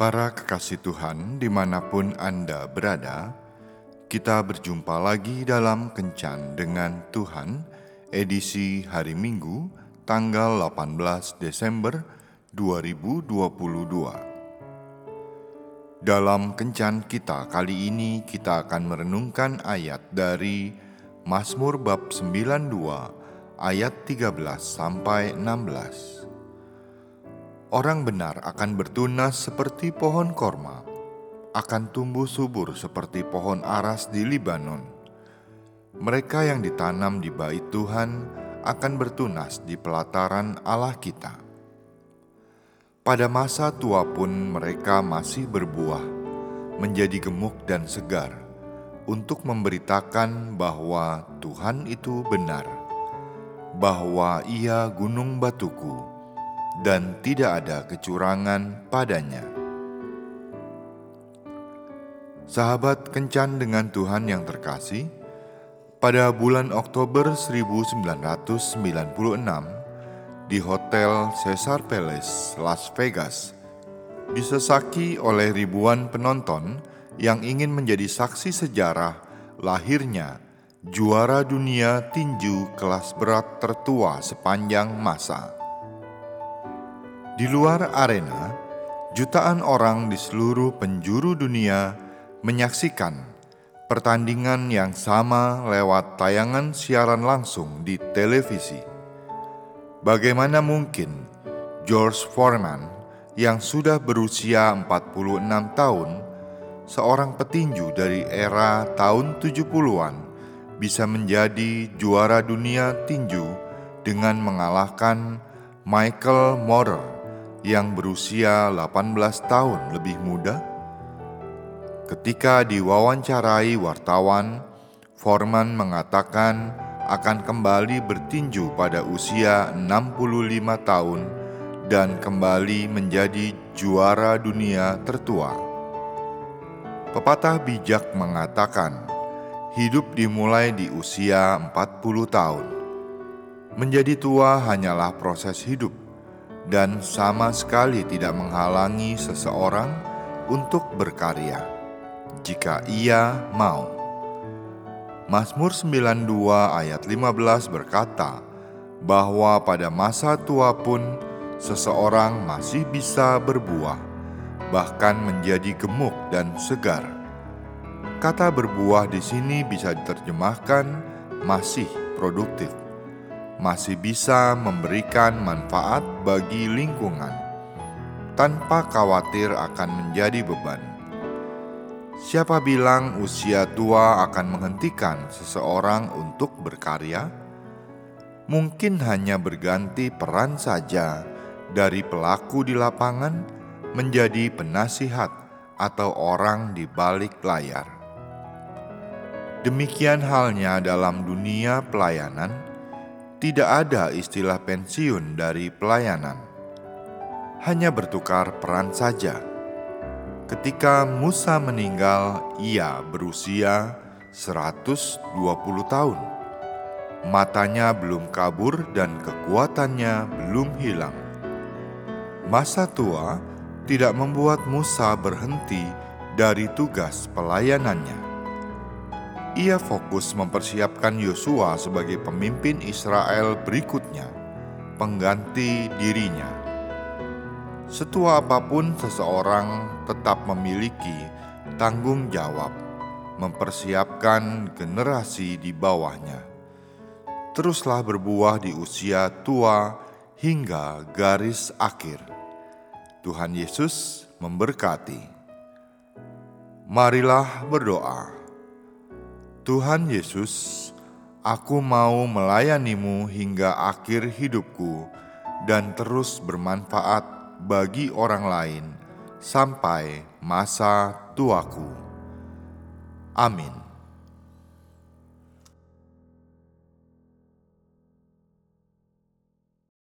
Para kekasih Tuhan, di mana pun Anda berada, kita berjumpa lagi dalam Kencan dengan Tuhan, edisi hari Minggu, tanggal 18 Desember 2022. Dalam Kencan kita kali ini, kita akan merenungkan ayat dari Mazmur bab 92 ayat 13 sampai 16. Orang benar akan bertunas seperti pohon korma, akan tumbuh subur seperti pohon aras di Libanon. Mereka yang ditanam di bait Tuhan akan bertunas di pelataran Allah kita. Pada masa tua pun mereka masih berbuah, menjadi gemuk dan segar, untuk memberitakan bahwa Tuhan itu benar, bahwa Ia gunung batuku dan tidak ada kecurangan padanya. Sahabat kencan dengan Tuhan yang terkasih, pada bulan Oktober 1996 di Hotel Caesar Palace, Las Vegas, disesaki oleh ribuan penonton yang ingin menjadi saksi sejarah lahirnya juara dunia tinju kelas berat tertua sepanjang masa. Di luar arena, jutaan orang di seluruh penjuru dunia menyaksikan pertandingan yang sama lewat tayangan siaran langsung di televisi. Bagaimana mungkin George Foreman yang sudah berusia 46 tahun, seorang petinju dari era tahun 70-an, bisa menjadi juara dunia tinju dengan mengalahkan Michael Morer yang berusia 18 tahun lebih muda? Ketika diwawancarai wartawan, Forman mengatakan akan kembali bertinju pada usia 65 tahun dan kembali menjadi juara dunia tertua. Pepatah bijak mengatakan, hidup dimulai di usia 40 tahun. Menjadi tua hanyalah proses hidup dan sama sekali tidak menghalangi seseorang untuk berkarya jika ia mau. Mazmur 92 ayat 15 berkata bahwa pada masa tua pun seseorang masih bisa berbuah, bahkan menjadi gemuk dan segar. Kata berbuah di sini bisa diterjemahkan masih produktif masih bisa memberikan manfaat bagi lingkungan tanpa khawatir akan menjadi beban. Siapa bilang usia tua akan menghentikan seseorang untuk berkarya? Mungkin hanya berganti peran saja dari pelaku di lapangan menjadi penasihat atau orang di balik layar. Demikian halnya dalam dunia pelayanan tidak ada istilah pensiun dari pelayanan, hanya bertukar peran saja. Ketika Musa meninggal, ia berusia 120 tahun. Matanya belum kabur dan kekuatannya belum hilang. Masa tua tidak membuat Musa berhenti dari tugas pelayanannya ia fokus mempersiapkan Yosua sebagai pemimpin Israel berikutnya, pengganti dirinya. Setua apa pun seseorang tetap memiliki tanggung jawab mempersiapkan generasi di bawahnya. Teruslah berbuah di usia tua hingga garis akhir. Tuhan Yesus memberkati. Marilah berdoa. Tuhan Yesus, aku mau melayanimu hingga akhir hidupku dan terus bermanfaat bagi orang lain sampai masa tuaku. Amin.